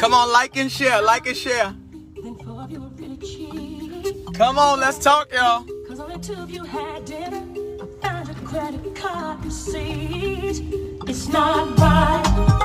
Come on, like and share, like and share. Come on, let's talk, y'all. Cause only two of you had dinner. I found a credit card receipt. It's not right.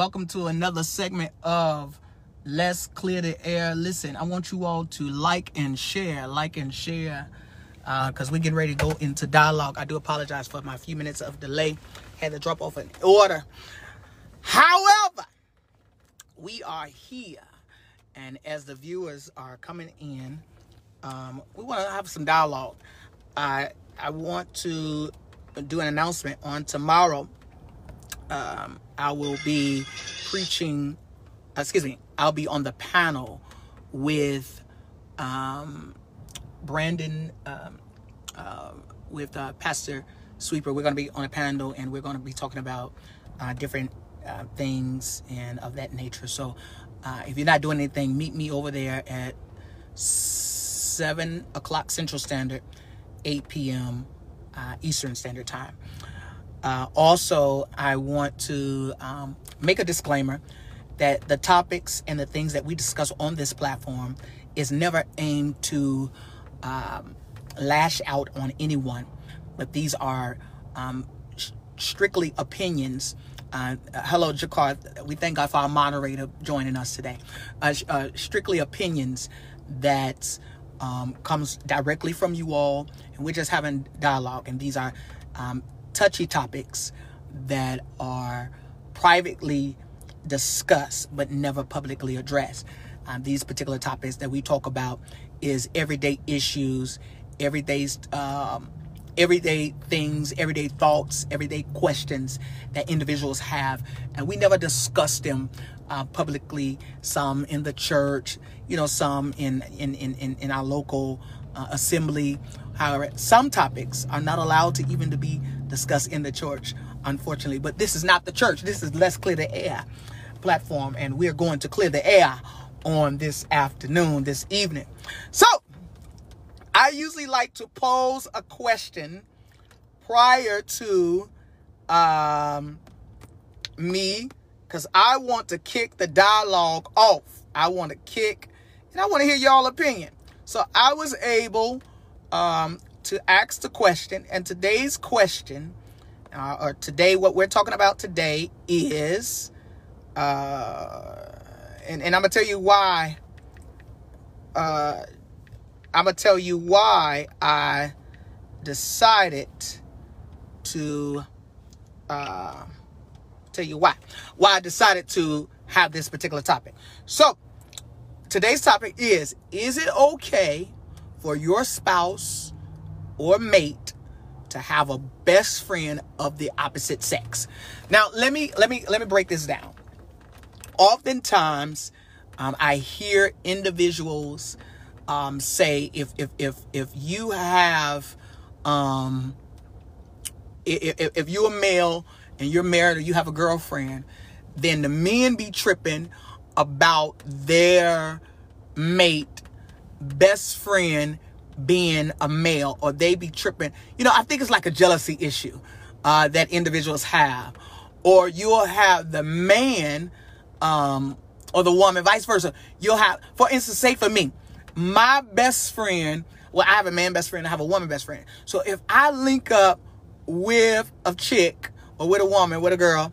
welcome to another segment of Let's Clear the Air. Listen, I want you all to like and share, like and share, because uh, we're getting ready to go into dialogue. I do apologize for my few minutes of delay. Had to drop off an order. However, we are here, and as the viewers are coming in, um, we want to have some dialogue. I I want to do an announcement on tomorrow. Um, I will be preaching. Excuse me. I'll be on the panel with um, Brandon, um, uh, with uh, Pastor Sweeper. We're going to be on a panel and we're going to be talking about uh, different uh, things and of that nature. So uh, if you're not doing anything, meet me over there at 7 o'clock Central Standard, 8 p.m. Uh, Eastern Standard Time. Uh, also, I want to um, make a disclaimer that the topics and the things that we discuss on this platform is never aimed to um, lash out on anyone, but these are um, sh- strictly opinions. Uh, hello, Jakar. We thank God for our moderator joining us today. Uh, uh, strictly opinions that um, comes directly from you all, and we're just having dialogue. And these are um, touchy topics that are privately discussed but never publicly addressed. Um, these particular topics that we talk about is everyday issues, everyday um, everyday things, everyday thoughts, everyday questions that individuals have, and we never discuss them uh, publicly. Some in the church, you know, some in in in in, our local uh, assembly. However, some topics are not allowed to even to be discussed in the church, unfortunately. But this is not the church. This is Let's Clear the Air platform, and we're going to clear the air on this afternoon, this evening. So, I usually like to pose a question prior to um, me because I want to kick the dialogue off. I want to kick, and I want to hear y'all opinion. So I was able um, to ask the question, and today's question, uh, or today, what we're talking about today is, uh, and, and I'm gonna tell you why. Uh, I'm gonna tell you why I decided to uh, tell you why why I decided to have this particular topic. So today's topic is: Is it okay for your spouse or mate to have a best friend of the opposite sex? Now let me let me let me break this down. Oftentimes, um, I hear individuals um, say if if if if you have um, if, if you're a male and you're married or you have a girlfriend, then the men be tripping about their mate, best friend being a male, or they be tripping. You know, I think it's like a jealousy issue uh, that individuals have, or you'll have the man um, or the woman, vice versa. You'll have, for instance, say for me, my best friend. Well, I have a man best friend. I have a woman best friend. So if I link up with a chick or with a woman, with a girl,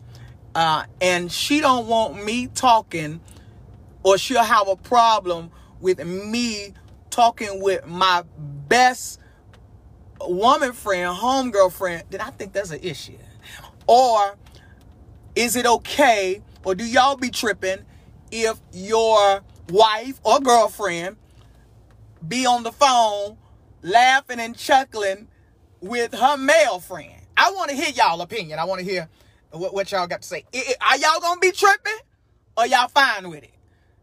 uh, and she don't want me talking, or she'll have a problem with me talking with my best woman friend, homegirl friend, then I think that's an issue. Or is it okay, or do y'all be tripping if your wife or girlfriend be on the phone laughing and chuckling with her male friend? I want to hear y'all opinion. I want to hear what, what y'all got to say. Are y'all gonna be tripping, or y'all fine with it?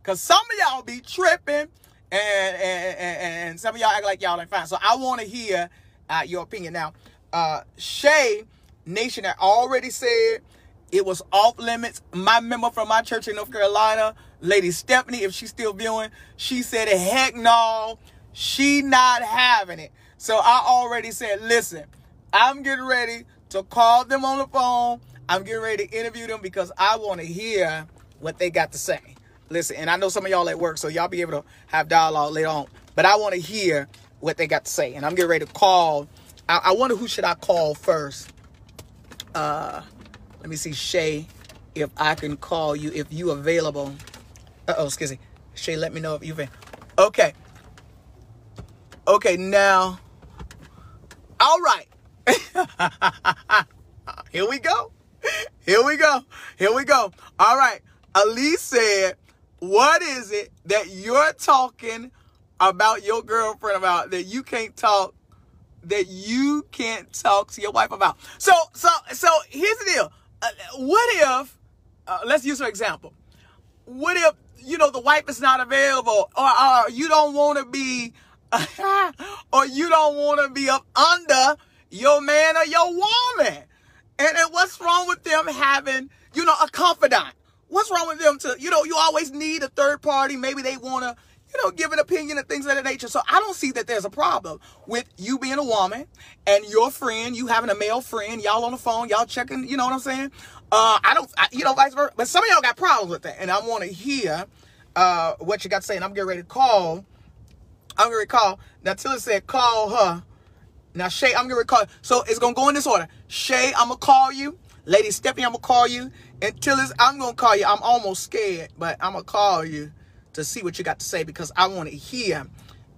Cause some of y'all be tripping, and and, and, some of y'all act like y'all ain't fine. So I want to hear uh, your opinion. Now, uh, Shay Nation had already said it was off limits. My member from my church in North Carolina, Lady Stephanie, if she's still viewing, she said, "Heck no, she not having it." So I already said, "Listen, I'm getting ready to call them on the phone. I'm getting ready to interview them because I want to hear what they got to say." Listen, and I know some of y'all at work, so y'all be able to have dialogue later on. But I want to hear what they got to say, and I'm getting ready to call. I, I wonder who should I call first. Uh, let me see, Shay, if I can call you if you available. Uh oh, excuse me, Shay. Let me know if you've been. Okay. Okay, now. All right. Here we go. Here we go. Here we go. All right. Elise said, What is it that you're talking about your girlfriend about that you can't talk that you can't talk to your wife about. So, so, so here's the deal. Uh, what if, uh, let's use an example. What if, you know, the wife is not available or, or you don't want to be, or you don't want to be up under your man or your woman. And, and what's wrong with them having, you know, a confidant? What's wrong with them to, you know, you always need a third party. Maybe they want to, you know, give an opinion and things of that nature. So I don't see that there's a problem with you being a woman and your friend, you having a male friend, y'all on the phone, y'all checking, you know what I'm saying? Uh, I don't, I, you know, vice versa. But some of y'all got problems with that. And I want to hear uh, what you got to say. And I'm getting ready to call. I'm going to call. Now, Tilla said, call her. Now, Shay, I'm going to call. So it's going to go in this order. Shay, I'm going to call you. Lady Stephanie, I'm going to call you. And Tillis, I'm going to call you. I'm almost scared, but I'm going to call you to see what you got to say because I want to hear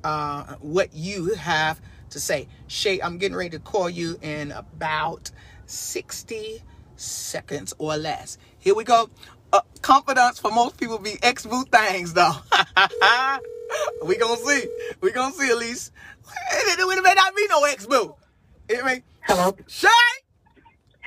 uh, what you have to say. Shay, I'm getting ready to call you in about 60 seconds or less. Here we go. Uh, confidence for most people be ex boo things though. we gonna see. We gonna see at least. It may not be no ex boo. It may. Hello. Shay.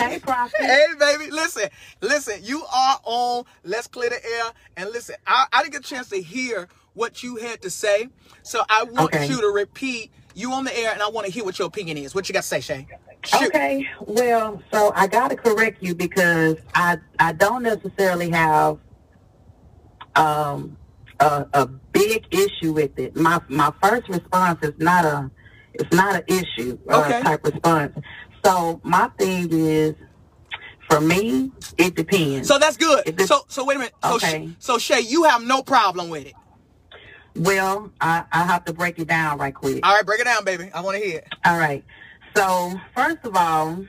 Hey, Prophet. Hey, baby, listen, listen. You are on Let's Clear the Air, and listen. I, I didn't get a chance to hear what you had to say, so I want Okay. you to repeat. You on the air, and I want to hear what your opinion is. What you got to say, Shay? Shoot. Okay. Well, so I got to correct you because I I don't necessarily have um a, a big issue with it. My my first response is not a it's not an issue uh, Okay. type response. So my thing is, for me, it depends. So that's good. So so wait a minute. So Okay. Sh- so Shay, you have no problem with it. well, I I have to break it down right quick. All right, break it down, baby. I want to hear it. All right. So first of all,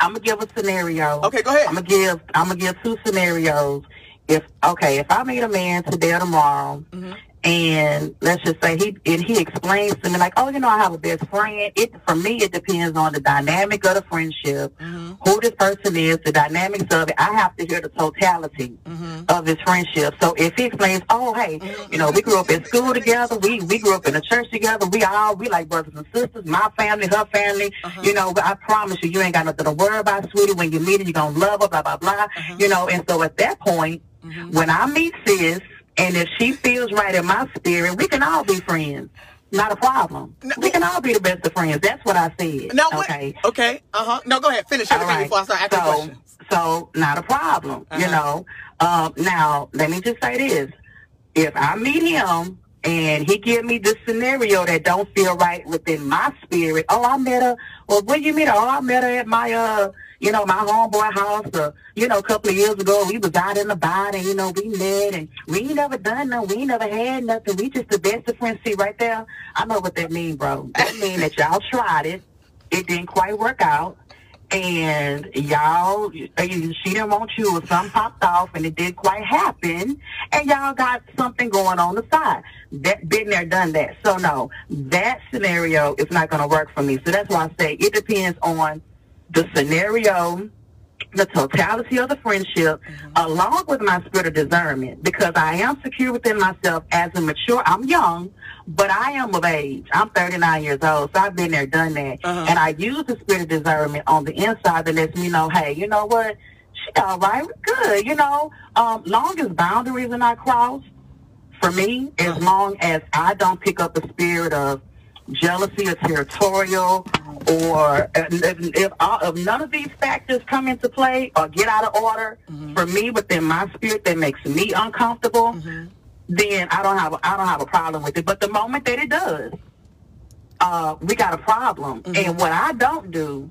I'm gonna give a scenario. Okay, go ahead. I'm gonna give I'm gonna give two scenarios. If okay, if I meet a man today or tomorrow, Mm-hmm. And let's just say he and he explains to me like, oh, you know, I have a best friend. It for me, it depends on the dynamic of the friendship, Mm-hmm. who this person is, the dynamics of it. I have to hear the totality Mm-hmm. of his friendship. So if he explains, oh, hey, you know, we grew up in school together, we we grew up in the church together, we all we like brothers and sisters, my family, her family. Uh-huh. You know, I promise you, you ain't got nothing to worry about, sweetie. When you meet her, you're gonna love her, blah blah blah. Uh-huh. You know, and so at that point, Mm-hmm. when I meet sis, and if she feels right in my spirit, we can all be friends. Not a problem. No. we can all be the best of friends. That's what I said. No, what- okay. Okay. Uh huh. No, go ahead. Finish everything right. before I start asking so, questions. so not a problem, you Uh-huh. know. Um, now, let me just say this: if I meet him and he give me this scenario that don't feel right within my spirit, oh, I met her. Well, when you meet her, oh, I met her at my uh, you know, my homeboy house. Or, you know, a couple of years ago, we was out in the bar and you know we met and we ain't never done nothing. We ain't never had nothing. We just the best of friends. See right there, I know what that mean, bro. That mean that y'all tried it. It didn't quite work out and y'all, uh, she didn't want you, or something popped off, and it didn't quite happen, and y'all got something going on the side. That been there, done that. So no, that scenario is not going to work for me. So that's why I say it depends on the scenario, the totality of the friendship, along with my spirit of discernment, because I am secure within myself as a mature. I'm young, but I am of age. I'm 39 years old, so I've been there, done that, Uh-huh. and I use the spirit of discernment on the inside that lets me know, hey, you know what? She all right, good. You know, um, long as boundaries are not crossed, for me, as long as I don't pick up a spirit of jealousy or territorial, or if, if, all, if none of these factors come into play or get out of order, mm-hmm. for me within my spirit that makes me uncomfortable, mm-hmm. then I don't have a, I don't have a problem with it. But the moment that it does, uh, we got a problem. Mm-hmm. And what I don't do,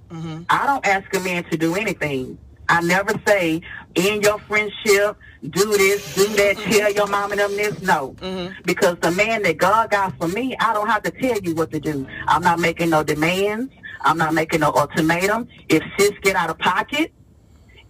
I don't ask a man to do anything. I never say in your friendship, do this, do that, tell your mom and them this. No, mm-hmm. because the man that God got for me, I don't have to tell you what to do. I'm not making no demands. I'm not making no ultimatum. If sis get out of pocket,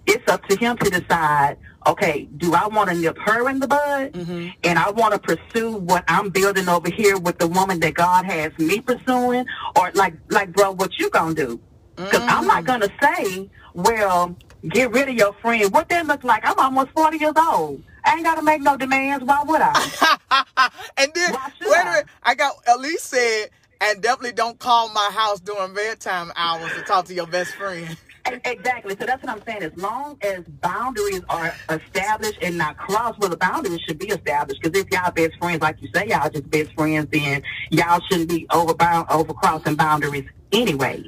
it's up to him to decide. Okay, do I want to nip her in the bud, mm-hmm. and I want to pursue what I'm building over here with the woman that God has me pursuing, or like, like, bro, what you gonna do? Because I'm not mm-hmm. gonna say, well, get rid of your friend. What that look like? I'm almost 40 years old. I ain't gotta make no demands. Why would I? and then wait a I? minute. I got Elise said and definitely don't call my house during bedtime hours to talk to your best friend. Exactly. So that's what I'm saying. As long as boundaries are established and not crossed, well, the boundaries should be established. Because if y'all best friends, like you say, y'all just best friends, then y'all shouldn't be overbound, overcrossing boundaries anyway.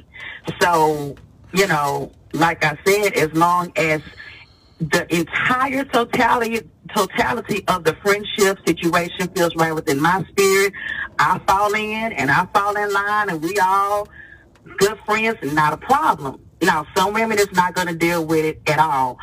So, you know, like I said, as long as the entire totality totality of the friendship situation feels right within my spirit, I fall in and I fall in line, and we all good friends, not a problem. Now, some women is not going to deal with it at all.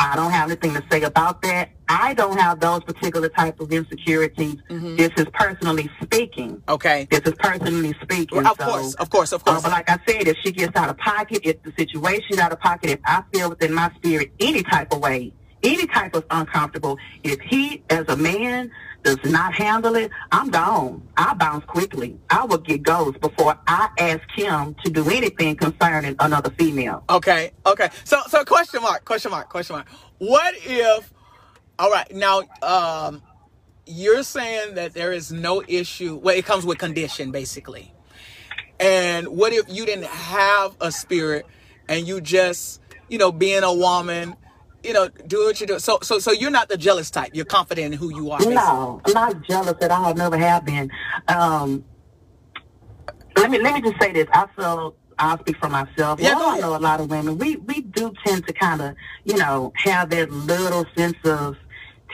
I don't have anything to say about that. I don't have those particular type of insecurities. Mm-hmm. This is personally speaking. Okay. This is personally speaking. Of so- course, of course, of uh, course. but like I said, if she gets out of pocket, if the situation's out of pocket, if I feel within my spirit any type of way, any type of uncomfortable, if he, as a man, does not handle it, I'm gone. I bounce quickly. I will get ghosts before I ask him to do anything concerning another female. Okay, okay. So, so question mark, question mark, question mark. What if? All right, now, um, you're saying that there is no issue. Well, it comes with condition, basically. And what if you didn't have a spirit and you just, you know, being a woman, you know, do what you do. So, so, so you're not the jealous type. You're confident in who you are. basically. No, I'm not jealous at all. I've never have been. Um, let me let me just say this. I feel I'll speak for myself. Yeah, Well, I know a lot of women. We we do tend to kind of you know have that little sense of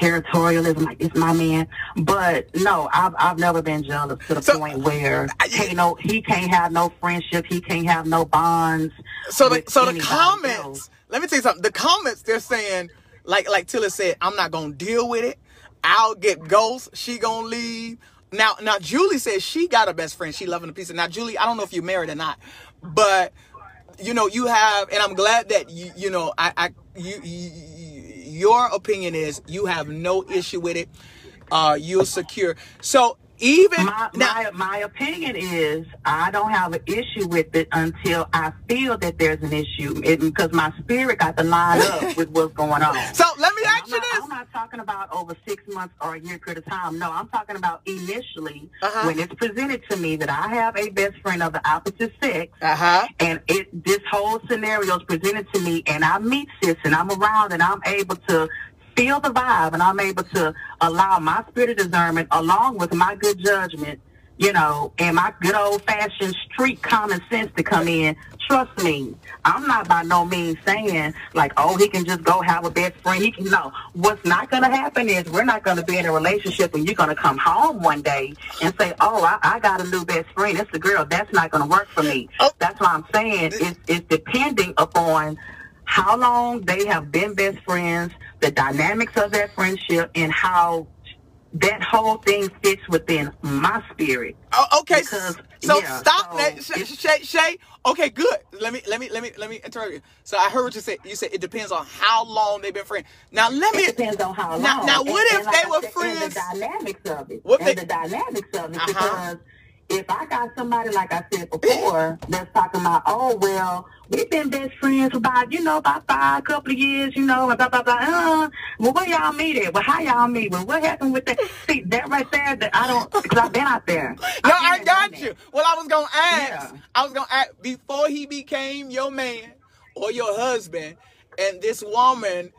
territorialism, like it's my man. But no, I've I've never been jealous to the So- point where I- hey, no, he can't have no friendship. He can't have no bonds. So the so the comments. else. Let me tell you something. The comments they're saying, like like Tilla said, I'm not gonna deal with it. I'll get ghosts. She gonna leave. Now now Julie says she got a best friend. She loving a piece of. Now Julie, I don't know if you're married or not, but you know you have, and I'm glad that you you know I I you, you your opinion is you have no issue with it. Uh, you're secure. So even My, now, my my opinion is I don't have an issue with it until I feel that there's an issue because my spirit got to line up with what's going on. so let me ask I'm you not, this. I'm not talking about over six months or a year period of time. No, I'm talking about initially Uh-huh. when it's presented to me that I have a best friend of the opposite sex. Uh huh. And it this whole scenario is presented to me, and I meet sis, and I'm around, and I'm able to feel the vibe, and I'm able to allow my spirit of discernment, along with my good judgment, you know, and my good old fashioned street common sense to come in. Trust me, I'm not by no means saying like, oh, he can just go have a best friend. He can no. What's not going to happen is we're not going to be in a relationship, and you're going to come home one day and say, oh, I, I got a new best friend. It's a girl. That's not going to work for me. Oh. That's why I'm saying it's, it's depending upon how long they have been best friends, the dynamics of that friendship, and how that whole thing fits within my spirit. Oh, okay. Because, so yeah, stop so that, Shay, Shay. Shay. Okay, good. Let me let me let me let me interrupt you. So I heard what you said. You said it depends on how long they've been friends. Now let me. It depends on how long. Now- now, what And- if and they I were said, friends- the dynamics of it. What and they- the dynamics of it. Uh-huh. Because if I got somebody, like I said before, that's talking about, oh, well, we've been best friends for about, you know, about five, couple of years, you know, and blah, blah, blah. Uh, well, where y'all meet at? Well, how y'all meet? Well, what happened with that? See, that right there, that I don't, because I've been out there. No, been I got you. Well, I was gonna ask. Yeah. I was gonna ask before he became your man or your husband, and this woman,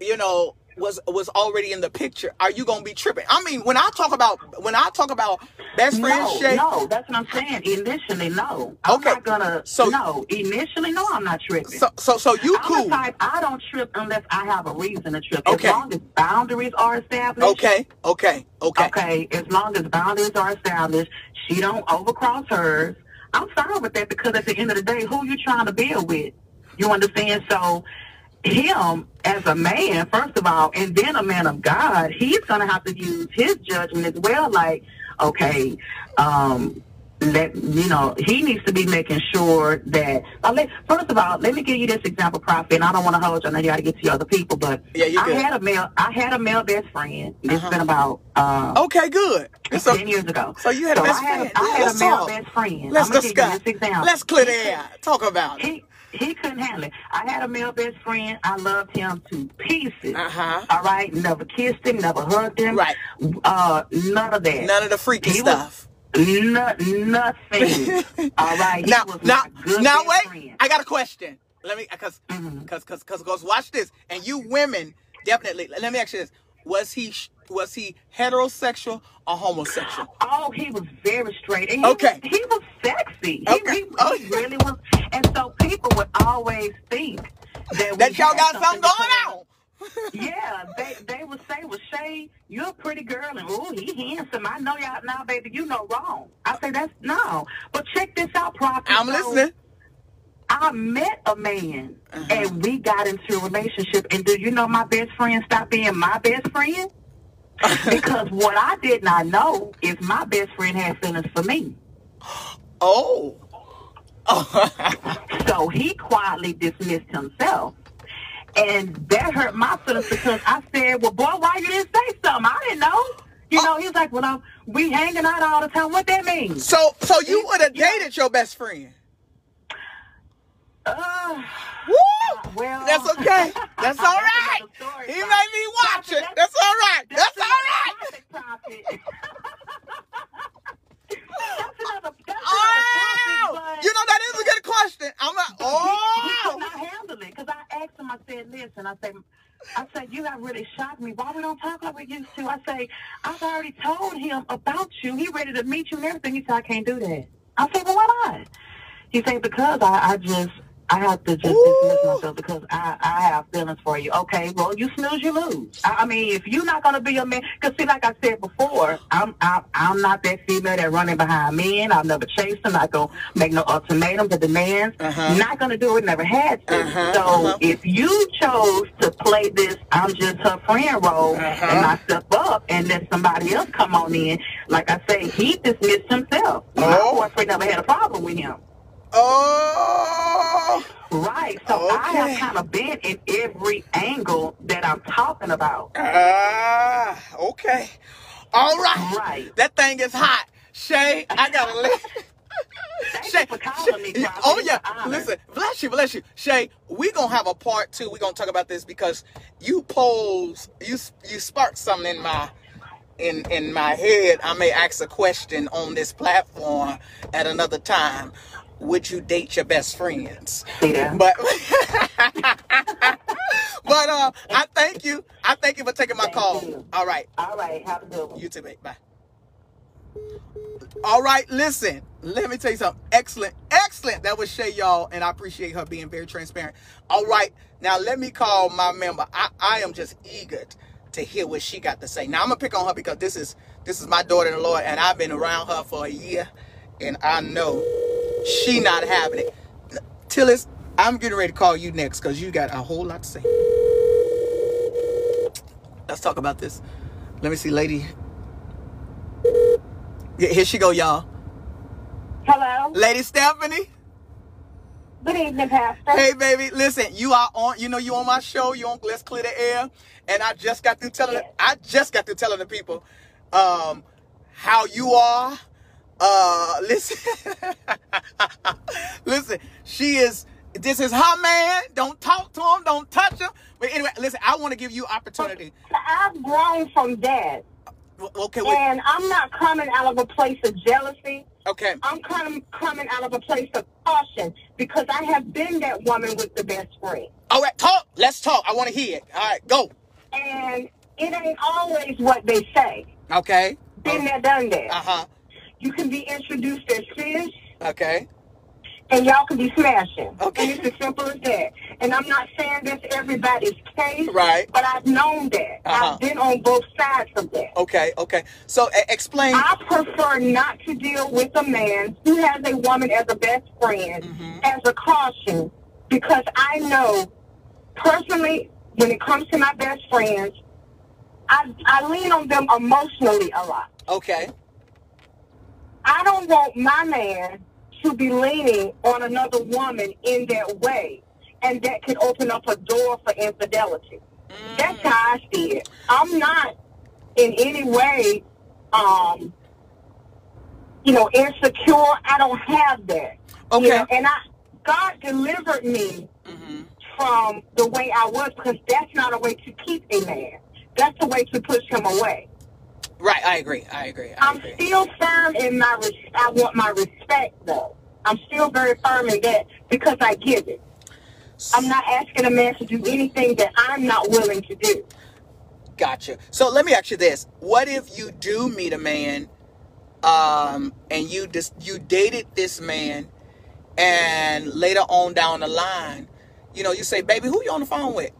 you know, was was already in the picture. Are you gonna be tripping? I mean, when I talk about when I talk about best friend No, Shay, no, that's what I'm saying. Initially, no. I'm Okay. not gonna. So- no, initially, no, I'm not tripping. so so so you I'm cool? the type, I don't trip unless I have a reason to trip. Okay. As long as boundaries are established. Okay, okay, okay. Okay. As long as boundaries are established, she don't overcross hers. I'm fine with that because at the end of the day, who you trying to build with? You understand? So him as a man, first of all, and then a man of God, he's gonna have to use his judgment as well. Like, okay, um, let you know, he needs to be making sure that. Uh, let, first of all, let me give you this example, Prophet. And I don't want to hold you. I know you got to get to your other people, but Yeah, you I good. had a male. I had a male best friend. It's Uh-huh. been about uh, Okay, good. So, ten years ago. so you had a best I had, friend. I had Let's a male talk. best friend. Let's I'm discuss. Give you this example. Let's clear the air. Talk about it. He he couldn't handle it. I had a male best friend. I loved him to pieces. Uh-huh. All right. Never kissed him. Never hugged him. Right. Uh, none of that. None of the freaky He stuff. No, nothing. All right. Now, now, now, wait. friend. I got a question. Let me, cause, Mhm. cause, cause, cause, cause, watch this. And you women, definitely. Let me ask you this: Was he, sh- was he heterosexual or homosexual? Oh, he was very straight. And he Okay. Was, he was sexy. Okay. he, Oh. he really was. And so people would always think that, That y'all got something going on. Yeah, they they would say, "Well, Shay, you're a pretty girl, and oh, he handsome. I know y'all now, baby. You know wrong." I say that's no, but check this out, Prophet. I'm So, listening. I met a man, Uh-huh. and we got into a relationship. And do you know my best friend stopped being my best friend? because what I did not know is my best friend had feelings for me. Oh. So he quietly dismissed himself. And that hurt my feelings because I said, Well, boy, why you didn't say something? I didn't know. You know, he was like, Well, I'm, we hanging out all the time. What that means? so, so you would have dated your best friend? Uh, well, That's okay. That's all right. story, He Prophet. made me watch it. That's all right. That's all right. another topic, Prophet. that's another, that's Oh, topic, you know that is a good question. I'm like, He oh, could not handle it because I asked him. I said, "Listen," I said, "I said you have really shocked me. Why we don't talk like we used to?" I say, "I've already told him about you. He ready to meet you and everything." He said, "I can't do that." I said, "Well, why not?" He said, "Because I, I just." I have to just dismiss myself because I, I have feelings for you. Okay, well, you snooze, you lose. I, I mean, if you're not gonna be a man, because see, like I said before, I'm, I'm I'm not that female that running behind men. I've never chased them. Not gonna make no ultimatums or demands. Uh-huh. Not gonna do it. Never had to. Uh-huh, so uh-huh. if you chose to play this, I'm just her friend role, Uh-huh. and I step up and let somebody else come on in. Like I say, he dismissed himself. My Oh. boyfriend never had a problem with him. Oh, Right. So I Okay. have kind of been in every angle that I'm talking about. ah, okay, all right. Right. That thing is hot, Shay. I gotta let. Thank Shay, you for calling me. Shay- Prophet. oh yeah, listen, bless you, bless you, Shay. We gonna have a part two. We gonna talk about this because you pose, you you sparked something in my in in my head. I may ask a question on this platform at another time. Would you date your best friends? Yeah. But but uh, I thank you. I thank you for taking my Thank call. you. All right, All right. Have a good one. you too, mate. Bye. All right, listen. Let me tell you something. Excellent, excellent. That was Shay, y'all, and I appreciate her being very transparent. All right, now let me call my member. I, I am just eager to hear what she got to say. Now I'm gonna pick on her because this is this is my daughter-in-law, and I've been around her for a year, and I know she not having it. Tillis, I'm getting ready to call you next because you got a whole lot to say. Let's talk about this. Let me see, lady. Yeah, here she go, y'all. Hello. Lady Stephanie. Good evening, Pastor. Hey, baby. Listen, you are on. You know you on my show. You on Let's Clear the Air, and I just got through telling. Yes. I just got through telling the people, um, how you are. Uh, listen, listen. She is. This is her man. Don't talk to him. Don't touch him. But anyway, listen. I want to give you opportunity. I've grown from that, Okay. Wait. and I'm not coming out of a place of jealousy. Okay. I'm of coming out of a place of caution because I have been that woman with the best friend, All right. Talk. Let's talk. I want to hear it. All right. Go. and it ain't always what they say. Okay. Been there, done that. Uh huh. You can be introduced as fish, Okay. and y'all can be smashing. Okay. And it's as simple as that. And I'm not saying that's everybody's case, Right. but I've known that. Uh-huh. I've been on both sides of that. Okay. Okay. So uh, explain. I prefer not to deal with a man who has a woman as a best friend Mhm. as a caution because I know personally when it comes to my best friends, I, I lean on them emotionally a lot. Okay. I don't want my man to be leaning on another woman in that way, and that could open up a door for infidelity. That's how I see it. I'm not in any way, um, you know, insecure. I don't have that. You Okay. know, and I, God delivered me hmm from the way I was because that's not a way to keep a man. That's a way to push him away. Right, I agree. I agree. I I'm agree. still firm in my. Res- I want my respect though. I'm still very firm in that because I give it. I'm not asking a man to do anything that I'm not willing to do. Gotcha. So let me ask you this: What if you do meet a man, um, and you just you dated this man, and later on down the line, you know, you say, "Baby, who you on the phone with?"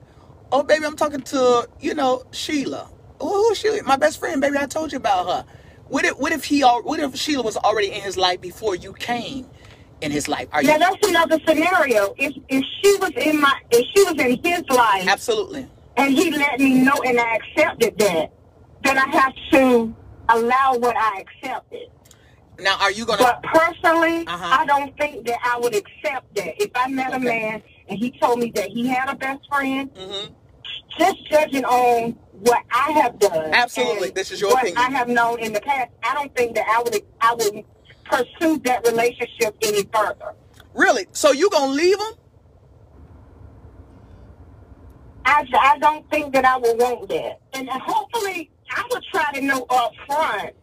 Oh, baby, I'm talking to you know Sheila. Who, who is Sheila? My best friend, baby. I told you about her. What if what if he what if Sheila was already in his life before you came in his life? Are you that's another scenario. If if she was in my if she was in his life absolutely? and he let me know and I accepted that, then I have to allow what I accepted. Now, are you gonna? But personally, Uh-huh. I don't think that I would accept that. If I met a man and he told me that he had a best friend, Mhm. just judging on what I have done. Absolutely. This is your what opinion. I have known in the past. I don't think that I would I would pursue that relationship any further. Really? So you gonna leave him? I, I don't think that I would want that. And hopefully, I would try to know up front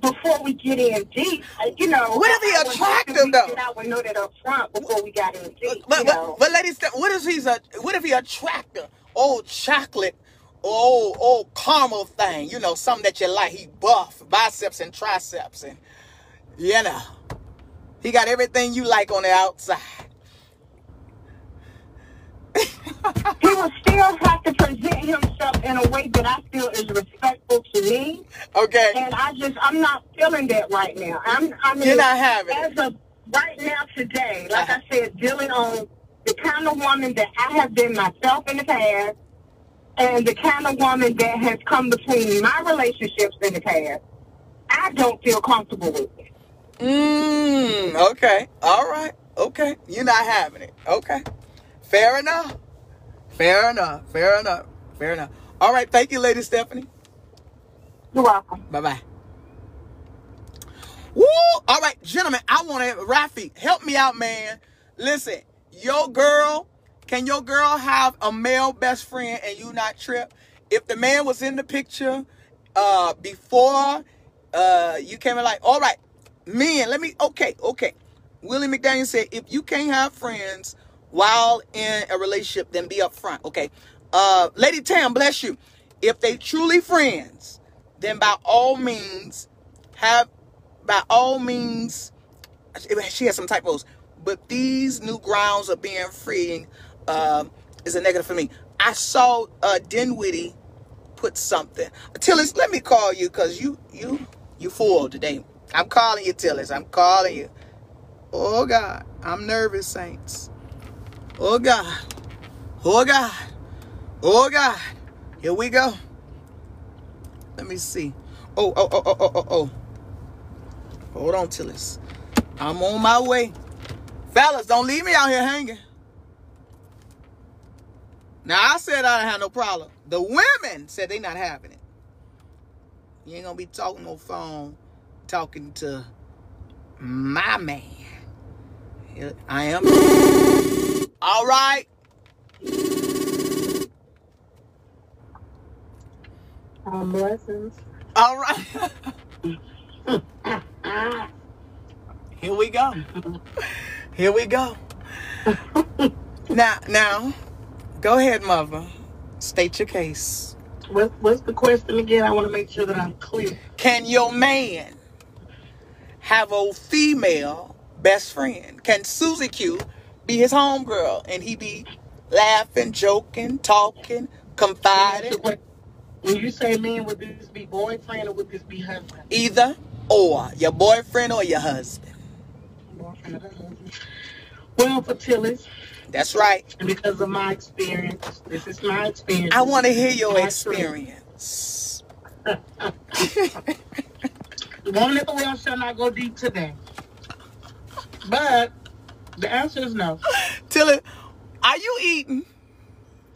before we get in deep. You know, What if he attractive, though? I would know that up front before we got in deep. But you but, but ladies, what if he's a what if he attractive? Old chocolate, old old caramel thing, you know, something that you like. He buff, biceps and triceps, and you know, he got everything you like on the outside. he will still have to present himself in a way that I feel is respectful to me. Okay, And I just, I'm not feeling that right now. I'm, I mean, You're not having it. as of right now today, like Uh-huh. I said, dealing on the kind of woman that I have been myself in the past, and the kind of woman that has come between my relationships in the past, I don't feel comfortable with it. mm, okay, all right, okay. You're not having it. Okay, fair enough. Fair enough. Fair enough. Fair enough. All right, thank you, Lady Stephanie. You're welcome. Bye bye. Woo! All right, gentlemen, I want to, Rafi, help me out, man. Listen, your girl, can your girl have a male best friend and you not trip? If the man was in the picture uh, before uh, you came in, like, all right, men, let me, okay, okay. Willie McDaniel said, if you can't have friends while in a relationship, then be upfront. Okay. Uh, Lady Tam, bless you. If they truly friends, then by all means, have by all means, she has some typos, but these new grounds of being free um, is a negative for me. I saw uh, Dinwiddie put something. Tillis, let me call you because you you you full today. I'm calling you, Tillis. I'm calling you. Oh God, I'm nervous, saints. Oh God. Oh God. Oh God. Here we go. Let me see. Oh, oh, oh, oh, oh, oh, oh. Hold on, Tillis. I'm on my way. Fellas, don't leave me out here hanging. Now, I said I didn't have no problem. The women said they not having it. You ain't gonna be talking no phone, talking to my man. I am. All right. Um, blessings. All right. Here we go. Here we go. now, now, go ahead, mother. State your case. What, what's the question again? I want to make sure that I'm clear. Can your man have a female best friend? Can Susie Q be his homegirl and he be laughing, joking, talking, confiding? When you say men, would this be boyfriend or would this be husband? Either or your boyfriend or your husband. Boyfriend or husband. Well, for Tillis, That's right. and because of my experience, this is my experience. I want to hear your My experience. The woman at the well shall not go deep today. But the answer is no. Tilly, are you eating?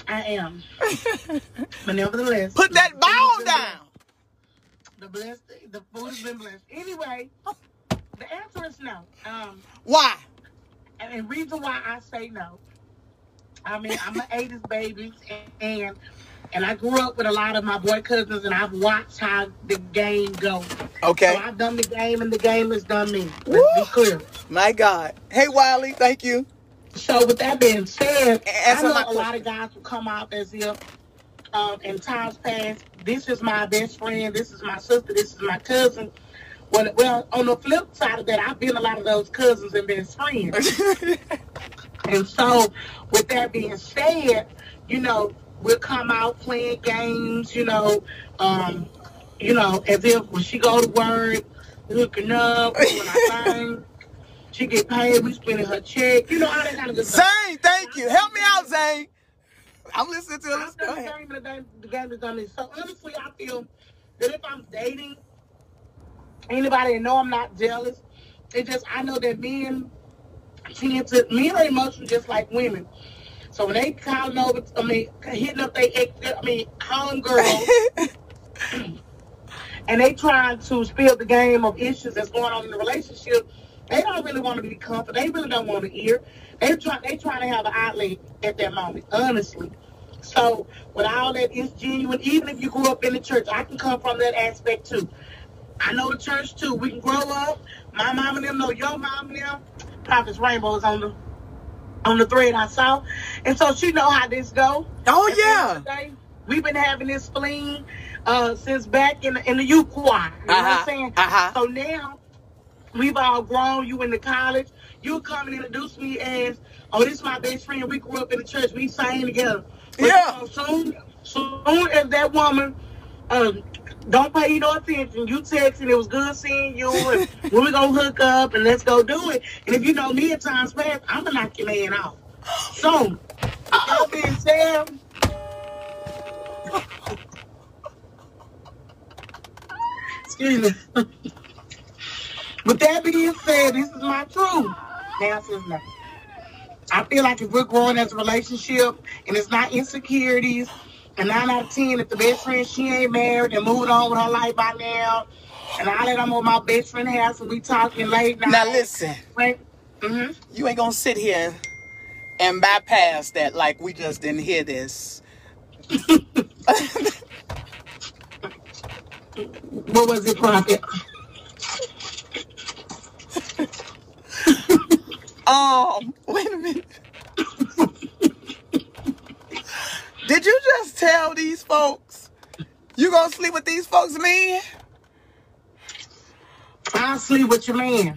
I am. But nevertheless, Put that bowl food ball has been down. The blessed, the food has been blessed. Anyway, the answer is no. Um, Why? And the reason why I say no, I mean I'm an '80s baby, and, and and I grew up with a lot of my boy cousins, and I've watched how the game go. Okay. So I've done the game, and the game has done me. Let's Woo. be clear. My God. Hey, Wiley, thank you. So with that being said, I know a lot of guys will come out as if um, in times past, this is my best friend, this is my sister, this is my cousin. Well, well, on the flip side of that, I've been a lot of those cousins and best friends. And so, with that being said, you know, we'll come out playing games, you know, um, you know, as if when she go to work, hooking up, doing our thing, she get paid, we spending her check, you know, all that kind of good stuff. Zane, thank you. Help me out, Zane. I'm listening to this. Done the game, the game, the game has done this. So honestly, I feel that if I'm dating anybody know I'm not jealous, it just I know that men tend to men are emotional just like women. So when they calling over, I mean, hitting up they ex, I mean, home girls, and they trying to spill the game of issues that's going on in the relationship, they don't really want to be comforted. They really don't want to hear. They try. They trying to have an outlet at that moment, honestly. So with all that, it's genuine. Even if you grew up in the church, I can come from that aspect too. I know the church too. We can grow up. My mom and them know your mom and them. Prophetess Rainbow is on the on the thread I saw, and so she know how this go. Oh, the yeah. end of the day, We've been having this fling uh, since back in the, in the youth choir. You know what Uh-huh, I'm saying? uh-huh. So now we've all grown. You in the college. You come and introduce me as, oh, this is my best friend. We grew up in the church. We sang together. But, Yeah. uh, soon, soon as that woman um, don't pay you no attention, you texting, it was good seeing you, and when we gonna hook up, and let's go do it. And if you know me at times past, I'm gonna knock your man off. So, that being said, excuse me. With that being said, this is my truth. Is. I feel like if we're growing as a relationship and it's not insecurities, and nine out of ten, if the best friend she ain't married and moved on with her life by now, and I let I'm on my best friend house and we talking late night. Now, listen. Mm-hmm. You ain't gonna sit here and bypass that like we just didn't hear this. What was it, Prophet? Um, wait a minute. Did you just tell these folks you gonna sleep with these folks, man? I'll sleep with your man.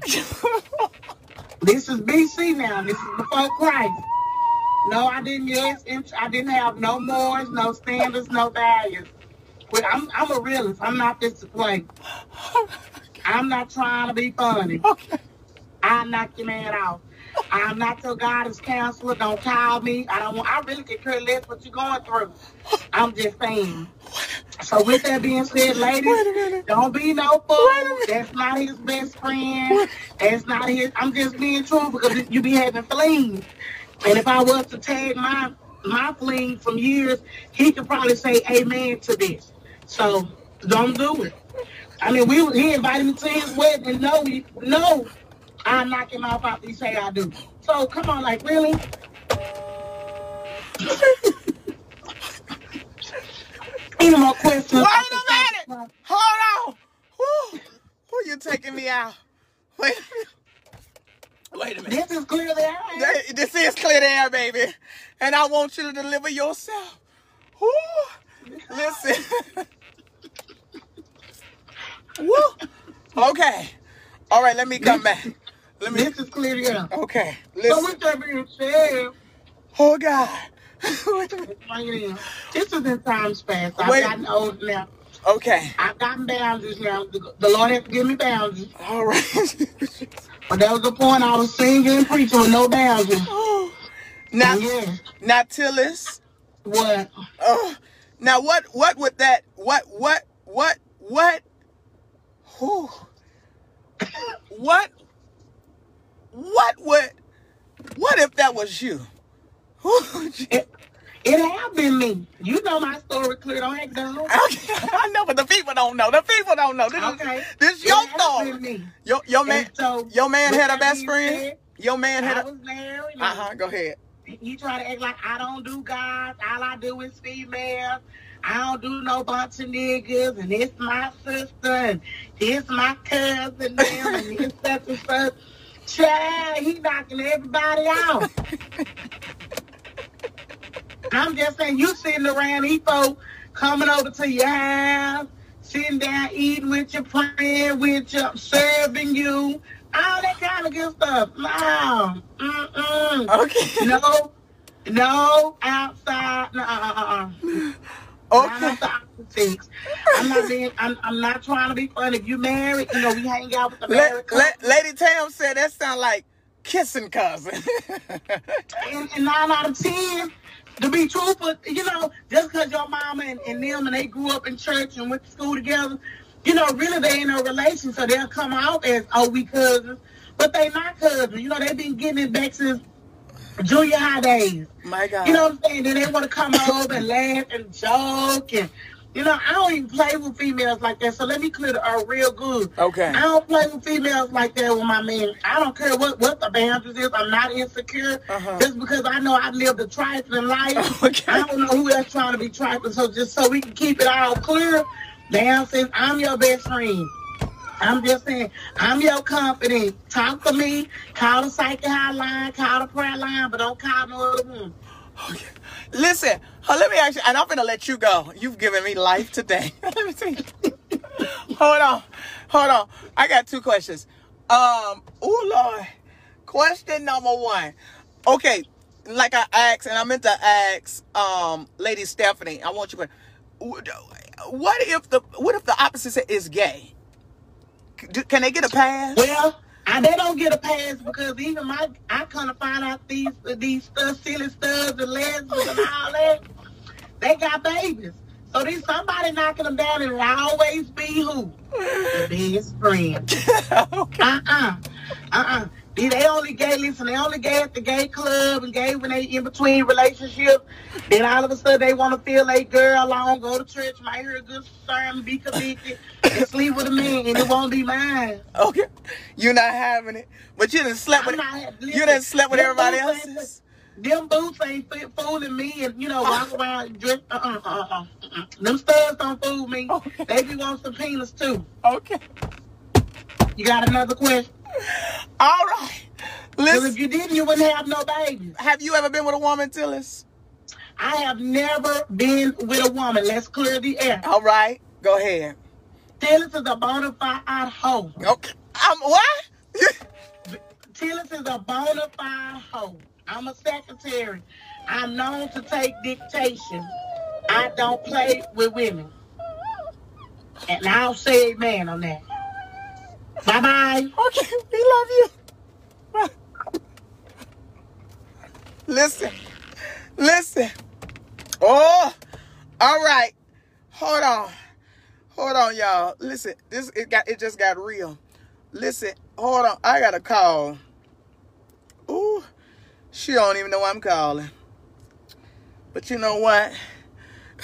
This is BC now. This is before Christ. No, I didn't yes, I didn't have no mores, no standards, no values. But I'm I'm a realist. I'm not this to play. I'm not trying to be funny. Okay. I'll knock your man out. I'm not your guidance counselor. Don't call me. I don't want I really could care less what you're going through. I'm just saying. So with that being said, ladies, Wait a minute. don't be no fool. That's not his best friend. That's not his. I'm just being true because you be having flings. And if I was to tag my my fling from years, he could probably say amen to this. So don't do it. I mean, we he invited me to his wedding, and no, he, no, I knock him off after he say I do. So come on, like really? Any more questions? Wait a minute. Hold on. Whew. Who you taking me out? Wait a minute. Wait a minute. This is clearly out. Th- This is clear the air, baby. And I want you to deliver yourself. Woo. Listen. Woo. Okay. All right, let me come back. Let me. This is clearly out. Okay. So Listen. with that being said, Oh God. A minute. let's bring it in. This is in times past. I've Wait. gotten old now. Okay. I've gotten boundaries now. The, the Lord has to give me boundaries. All right. But that was the point I was singing and preaching with no boundaries. Oh. now, Yeah. now, Tillis. What? Oh, now what? What would that? What? What? What? What? Whew. What? What would? What if that was you? Who would you- It, it have been me. You know my story clear. Don't act. Okay, I know, but the people don't know. The people don't know. This Okay. is this your story. Your your man, And so, your man had a best friend. said, Your man had I a. was married. Uh huh. Go ahead. he try to act like I don't do guys. All I do is females. I don't do no bunch of niggas, and it's my sister, and it's my cousin, them, and it's such and such. Chad, he knocking everybody out. I'm just saying, you sitting around, these folks coming over to your house, sitting down, eating with your praying with you, serving you, all that kind of good stuff. No, mm-mm. Okay. no, no, outside, no, Okay. not the opposites. I'm not being, I'm, I'm not trying to be funny. If you married, you know, we hang out with the La- married couple. Lady Tam said that sound like kissing cousin. and, and nine out of ten, to be truthful, you know, just because your mama and, and them and they grew up in church and went to school together, you know, really they ain't no relation, so they'll come out as oh we cousins, but they not cousins. You know, they've been getting it back since junior high days. My God. You know what I'm saying? Then they want to come over and laugh and joke and. You know, I don't even play with females like that. So let me clear the air real good. Okay. I don't play with females like that with my men. I don't care what, what the boundaries is. I'm not insecure. Uh-huh. Just because I know I lived a trifling life. Okay. I don't know who else trying to be trifling. So just so we can keep it all clear, damn since I'm your best friend. I'm just saying, I'm your company. Talk to me. Call the psychic hotline, call the prayer line, but don't call no other one. Listen, uh, let me ask you, and I'm gonna let you go. You've given me life today. let me see. hold on, hold on. I got two questions. Um, oh Lord. Question number one. Okay, like I asked, and I meant to ask, um, Lady Stephanie. I want you to. What if the what if the opposite is gay? Do- Can they get a pass? Well, I, they don't get a pass because even my I kind of find out these these stuff, silly studs and lesbians and all that, they got babies. So there's somebody knocking them down, and it always be who? The best friend. okay. Uh-uh. Uh-uh. They they only gay, listen, they only gay at the gay club and gay when they in between relationships. Then all of a sudden they want to feel a girl on, go to church, might hear a good sermon, be convicted, and sleep with a man, and it won't be mine. Okay. You're not having it, but you didn't slept with not- you didn't slept with everybody else's. Them boots ain't fit fooling me, and you know walk around dress. Uh uh uh uh. uh. Them studs don't fool me. Okay. They be want some penis too. Okay. You got another question? Because if you didn't, you wouldn't have no babies. have you ever been with a woman, Tillis? I have never been with a woman. Let's clear the air. All right. Go ahead. Tillis is a bona fide hoe. Okay. Um, what? Tillis is a bona fide hoe. I'm a secretary. I'm known to take dictation. I don't play with women. And I'll say amen on that. Bye bye. okay. We love you. Listen. Listen. Oh. All right. Hold on. Hold on, y'all. Listen. This it got it just got real. Listen. Hold on. I got a call. Ooh. She don't even know I'm calling. But you know what?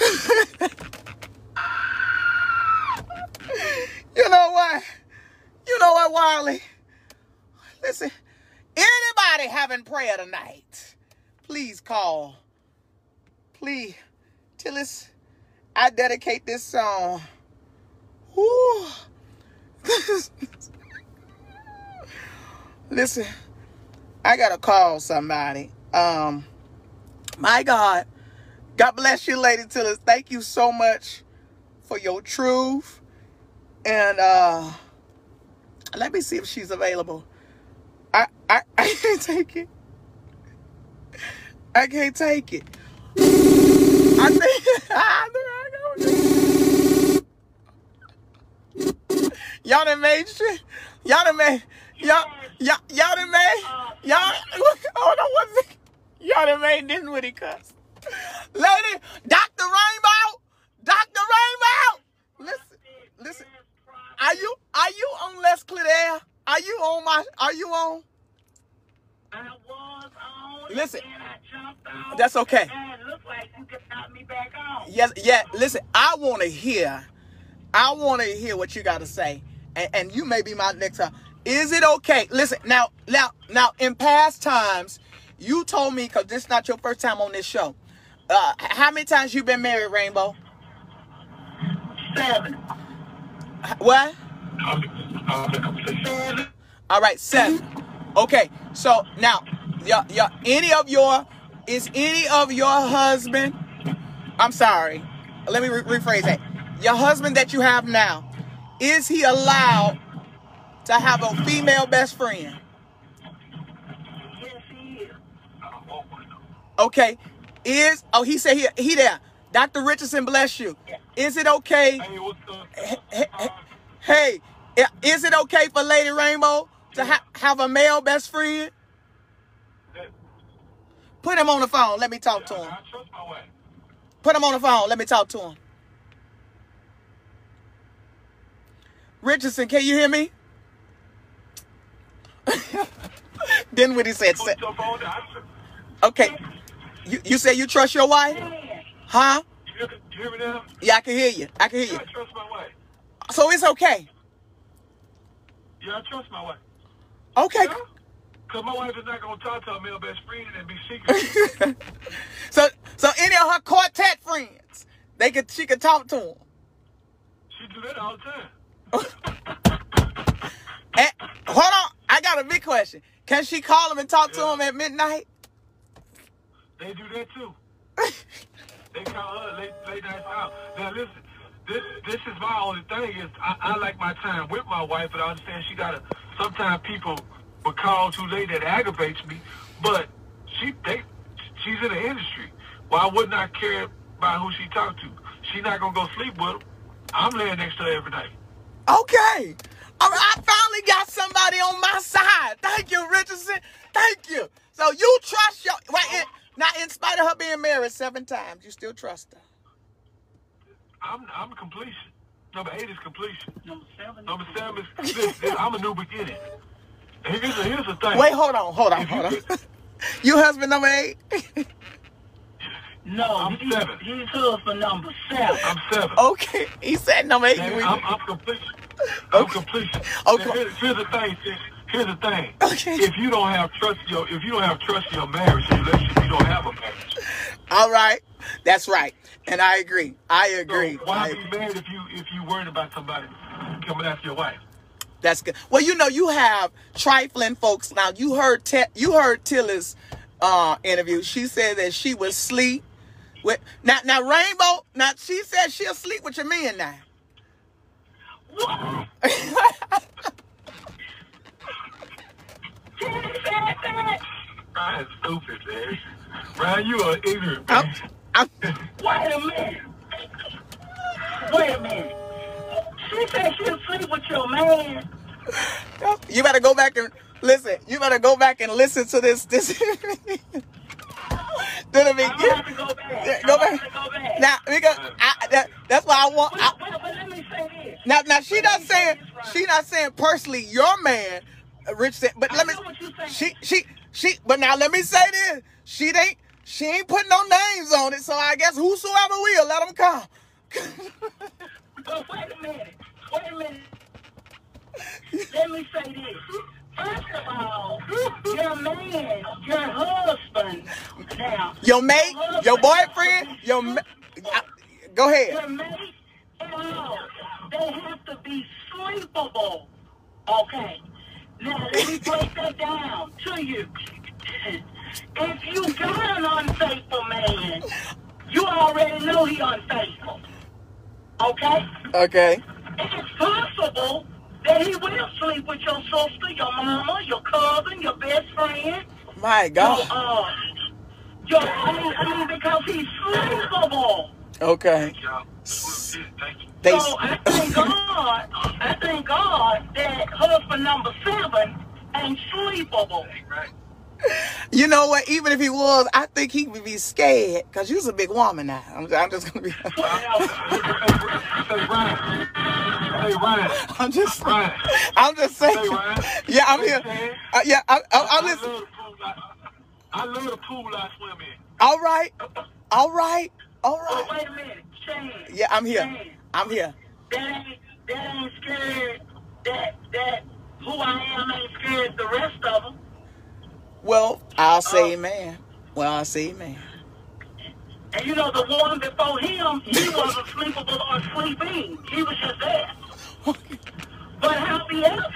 you know what? You know what, Wiley? Listen, anybody having prayer tonight, please call. Please. Tillis, I dedicate this song. Woo. Listen, I gotta call somebody. Um, my God, God bless you, Lady Tillis. Thank you so much for your truth. And uh let me see if she's available. I I, I can't take it. I can't take it. I think I Y'all done made shit. Y'all done made y'all y'all y'all done made y'all hold on one second. Y'all done made this with it cuss. Lady, Dr. Rainbow! Dr. Rainbow! Listen, listen. Are you are you on Let's Clear Air? Are you on my are you on? I was on. Listen. That's okay. And it looked like you could knock me back on. Yes, yeah. Listen, I want to hear. I want to hear what you got to say, and, and you may be my next time. Is it okay? Listen, now, now, now. In past times, you told me because this is not your first time on this show. Uh, how many times you been married, Rainbow? Seven. What? Seven. All right, seven. Okay, so now, your, your, any of your, is any of your husband, I'm sorry, let me re- rephrase that. Your husband that you have now, is he allowed to have a female best friend? Yes, he is. Okay, is, oh, he said he, he there. Dr. Richardson, bless you. Is it okay? Hey? Hey, hey, hey, is it okay for Lady Rainbow to ha- have a male best friend? Put him on the phone. Let me talk to him. I trust my wife. Put him on the phone. Let me talk to him. Richardson, can you hear me? then what he said. Put your phone down. Okay. You, you say you trust your wife? Huh? You you hear me now? Yeah, I can hear you. I can hear Yeah, you. I trust my wife. So it's okay. Yeah, I trust my wife. Okay. Because my wife is not going to talk to her male best friend and be secret. so so any of her quartet friends, they could she could talk to them. she do that all the time. And, hold on, I got a big question. Can she call him and talk to him at midnight? They do that too. they call her late, late night out. Now listen, this this is my only thing is I, I like my time with my wife, but I understand she gotta. Sometimes people will call too late that aggravates me, but she they she's in the industry. Why wouldn't I care about who she talked to? She not gonna go sleep with him. I'm laying next to her every night. Okay. All right, I finally got somebody on my side. Thank you, Richardson. Thank you. So you trust your wait. In, now, in spite of her being married seven times, you still trust her. I'm I'm completion. Number eight is completion. Number seven. Number seven is listen, I'm a new beginning. Here's the, here's the thing. Wait, hold on, hold on, hold on. you husband number eight? No, I'm he's, seven. he's husband number seven. I'm seven. okay, he said number eight. Man, I'm, I'm completion. I'm Okay. completion. Okay. Now, Here's, here's the thing. Here's the thing. Okay. If you don't have trust, in your if you don't have trust in your marriage, your relationship, you don't have a marriage. All right, that's right, and I agree. I agree. So why I- be married if you if you worried about somebody coming after your wife? That's good. Well, you know, you have trifling folks. Now, you heard Te- you heard Tillis' uh, interview. She said that she was sleep with now. Now, Rainbow. Now, she said she'll sleep with your men now. What? Said stupid, man. Ryan, you are ignorant, I'm, man. I'm, Wait a minute. Wait a minute. She said she'll sleep with your man. you better go back and listen. You better go back and listen to this. This. Do the I'm gonna have to go back. Go I'm back. go back. Now, because I, that, that's why I want. But, I, but, but let me say this. now, now she not say saying Ryan. she not saying personally your man, uh, Rich. Said, but I let me. know what you're saying. She she she. But now let me say this. She ain't she ain't putting no names on it. So I guess whosoever will let them come. But wait a minute. Wait a minute. Let me say this. First of all, your man, your husband, now. Your mate, your boyfriend, your. Ma- I- go ahead. Your mate, no, they have to be sleepable. Okay. Now let me break that down to you. If you got an unfaithful man, you already know he unfaithful. Okay? Okay. It's possible that he will sleep with your sister, your mama, your cousin, your best friend, My your God. uh your I mean, I mean because he's sleepable. Okay. Y'all, thank you. So I thank God, I thank God that husband number seven ain't sleepable. You know what? Even if he was, I think he would be scared because you's a big woman now. I'm, I'm just gonna be. Hey, Ryan. Hey, Ryan. I'm just. Ryan. I'm just saying. Hey, Ryan. Yeah, I'm here. Uh, yeah, I, I, I, listen. love the pool. I, love the pool I swim in. All right, all right, all But right. wait a minute, Shane. Yeah, I'm here. Shane, I'm here. that ain't that ain't scared that that who I am ain't scared the rest of them. Well, I'll say Oh. amen. Well, I'll say amen. And you know, the one before him, he wasn't sleepable or sleeping. He was just there. But however,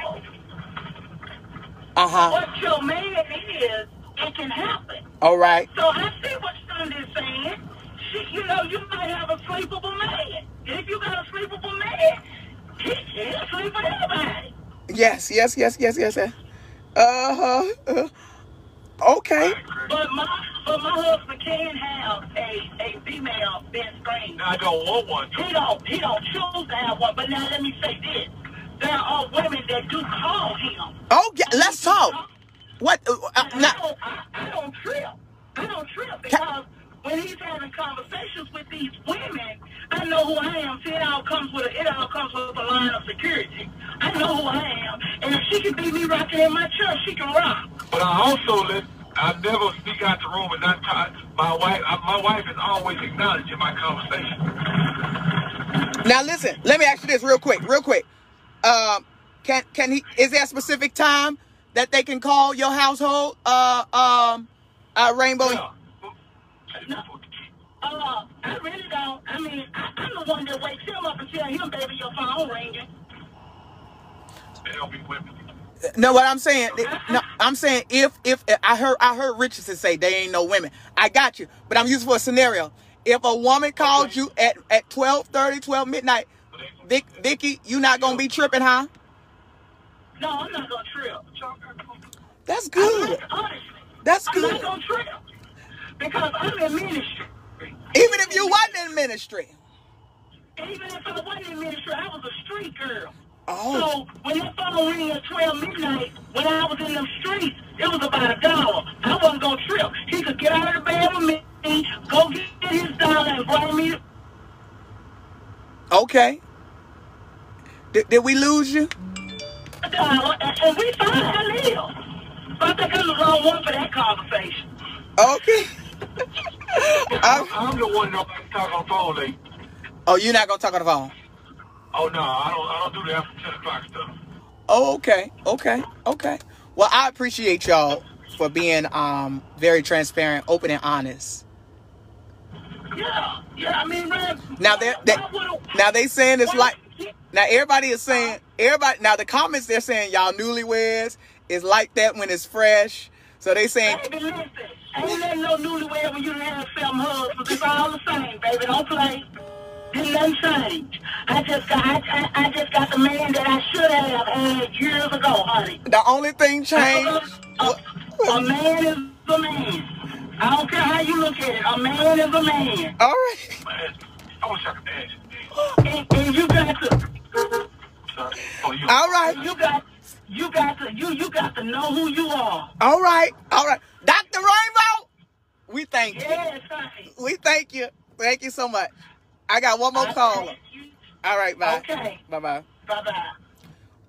Uh huh. what your man is, it can happen. All right. So I see what Sunday's saying. She, you know, you might have a sleepable man. If you got a sleepable man, he can't sleep with anybody. Yes, yes, yes, yes, yes. yes. Uh-huh. Uh, okay. But my, but my husband can have a, a female best friend. I don't want one. He don't, he don't choose to have one. But now let me say this: there are women that do call him. Oh, yeah, let's talk. What? Uh, uh, now, I, don't, I, I don't trip. I don't trip because when he's having conversations with these women, I know who I am. See, it all comes with a, it all comes with a line of security. I know who I am, and if she can beat me rocking in my church, she can rock. But I also let I never speak out the room and not talk. My wife, I, my wife is always acknowledging my conversation. now listen. Let me ask you this real quick, real quick. Um, can can he? Is there a specific time that they can call your household? Uh, um, uh, Rainbow. Yeah. Uh, I really don't. I mean, I, I'm the one that wakes him up and tell him, baby, your phone ringing. They don't be women. No, what I'm saying, no, I'm saying if if I heard I heard Richardson say they ain't no women. I got you, but I'm using for a scenario. If a woman called you at at 12, 12 midnight, Vic, Vicky, you not gonna be tripping, huh? No, I'm not gonna trip. That's I'm good. not, honestly, That's I'm good. Not gonna trip because I'm in ministry. Even if you wasn't in ministry. Even if I wasn't in ministry, I was a street girl. Oh, So when that phone rang at 12 midnight, when I was in them streets, it was about a dollar. I wasn't gonna trip. He could get out of the bed with me, go get his dollar, and bring me. okay. Did, did we lose you? a dollar, and, and we. I live. But I think I'm the wrong one for that conversation. Okay. I'm, I'm the one that talk on the phone oh, you're not gonna talk on the phone. Oh no, I don't. I don't do the after ten o'clock stuff. Oh, okay, okay, okay. Well, I appreciate y'all for being um very transparent, open, and honest. Yeah, yeah. I mean, man. Now they're they, why would a- now they saying it's like now everybody is saying everybody now the comments they're saying y'all newlyweds is like that when it's fresh. So they saying listen. Ain't nothing no newlywed when you done had seven husbands. It's all the same, baby. Don't play. Didn't nothing change. I just got, I, I, I just got the man that I should have had years ago, honey. the only thing changed. A, a man is a man. I don't care how you look at it. A man is a man. All right, Man, I wish I could dance. you. And, and you got to, Sorry. Oh, you. all right, you got, you got to, you, you got to know who you are. all right, all right. Doctor Rainbow, we thank you. Yes, honey. We thank you. Thank you so much. I got one more I caller. All right, bye. Okay. Bye bye. Bye-bye.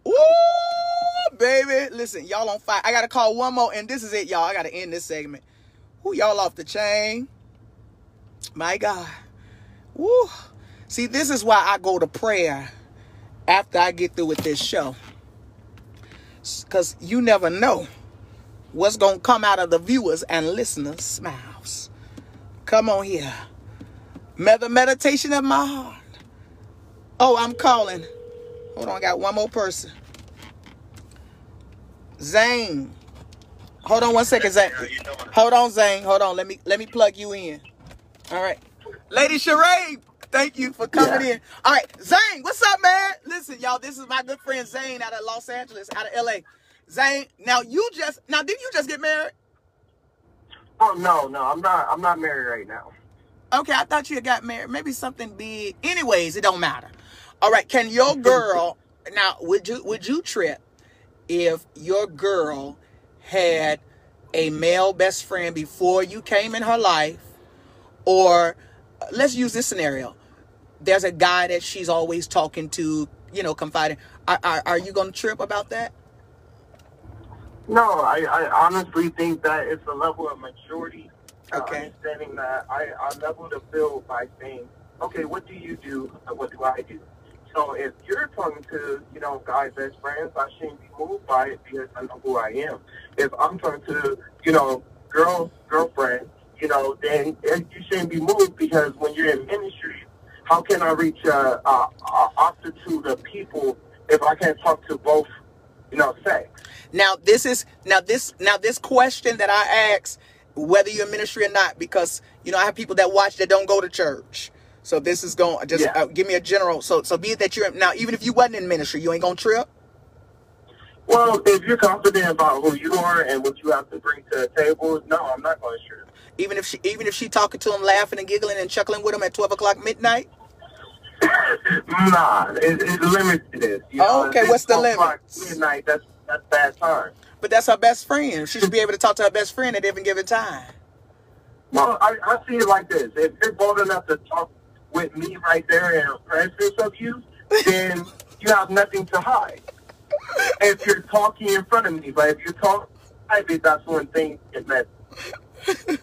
Woo, baby. Listen, y'all on fire. I gotta call one more, and this is it, y'all. I gotta end this segment. Who y'all off the chain? My God. Woo. See, this is why I go to prayer after I get through with this show. Cause you never know what's gonna come out of the viewers and listeners' mouths. Come on here. Med- meditation of my heart. Oh, I'm calling. Hold on, I got one more person. Zane. Hold on one second, Zane. Hold on, Zane. Hold on. Let me let me plug you in. All right. Lady Sheree, thank you for coming in. All right, Zane, what's up, man? Listen, y'all, this is my good friend Zane out of Los Angeles, out of LA. Zane, now you just now did you just get married? Oh no, no, I'm not. I'm not married right now. Okay, I thought you had got married. Maybe something big. Anyways, it don't matter. All right, can your girl now would you would you trip if your girl had a male best friend before you came in her life or let's use this scenario. There's a guy that she's always talking to, you know, confiding. Are, are, are you going to trip about that? No, I, I honestly think that it's a level of maturity. uh, Okay. Understanding that I, I level the field by saying, okay, what do you do what do I do? So if you're talking to, you know, guys as friends, I shouldn't be moved by it because I know who I am. If I'm talking to, you know, girl girlfriend, you know, then you shouldn't be moved because when you're in ministry, how can I reach a, a, a multitude of people if I can't talk to both, you know, sex? Now this is now this now this question that I ask, whether you're in ministry or not, because you know I have people that watch that don't go to church. So this is going just Yeah. uh, give me a general. So so be it that you're now even if you wasn't in ministry, you ain't gonna trip. Well, if you're confident about who you are and what you have to bring to the table, no, I'm not going to trip. Even if she even if she talking to him, laughing and giggling and chuckling with him at twelve o'clock midnight. Nah, it, it's limited to this. You Oh, know, okay, what's the limit? Midnight, that's that's bad time. But that's her best friend. She should be able to talk to her best friend at every given time. Well, I, I see it like this: if you're bold enough to talk with me right there in presence of you, then you have nothing to hide. If you're talking in front of me, but if you're talking private, that's when things get messy.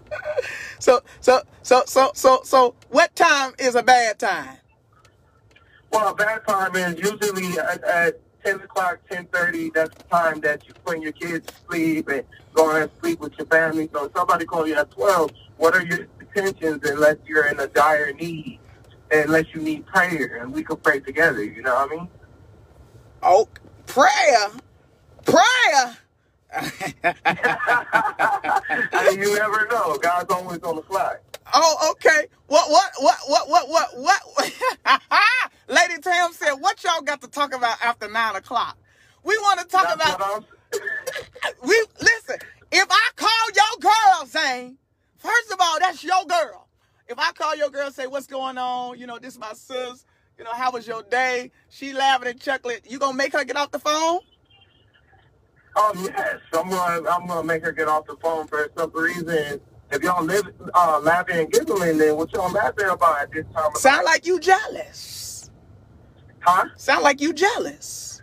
So so so so so so what time is a bad time? Well, bad time is usually at, at 10 o'clock, 10.30. That's the time that you put your kids to sleep and going to sleep with your family. So if somebody call you at 12, what are your intentions unless you're in a dire need, unless you need prayer, and we could pray together, you know what I mean? Oh, prayer, prayer. and you never know. God's always on the fly. Oh, okay. What, what, what, what, what, what, what? Lady Tam said, "What y'all got to talk about after nine o'clock? We want to talk That's about. We listen. If I call your girl, Zane, first of all, that's your girl. If I call your girl, say, "What's going on? You know, this is my sis. You know, how was your day?" She laughing and chuckling. You gonna make her get off the phone? Um, yes, I'm gonna I'm gonna make her get off the phone for some reason. If y'all live uh, laughing and giggling, then what y'all laughing about at this time of Sound like you jealous. Huh? Sound like you jealous.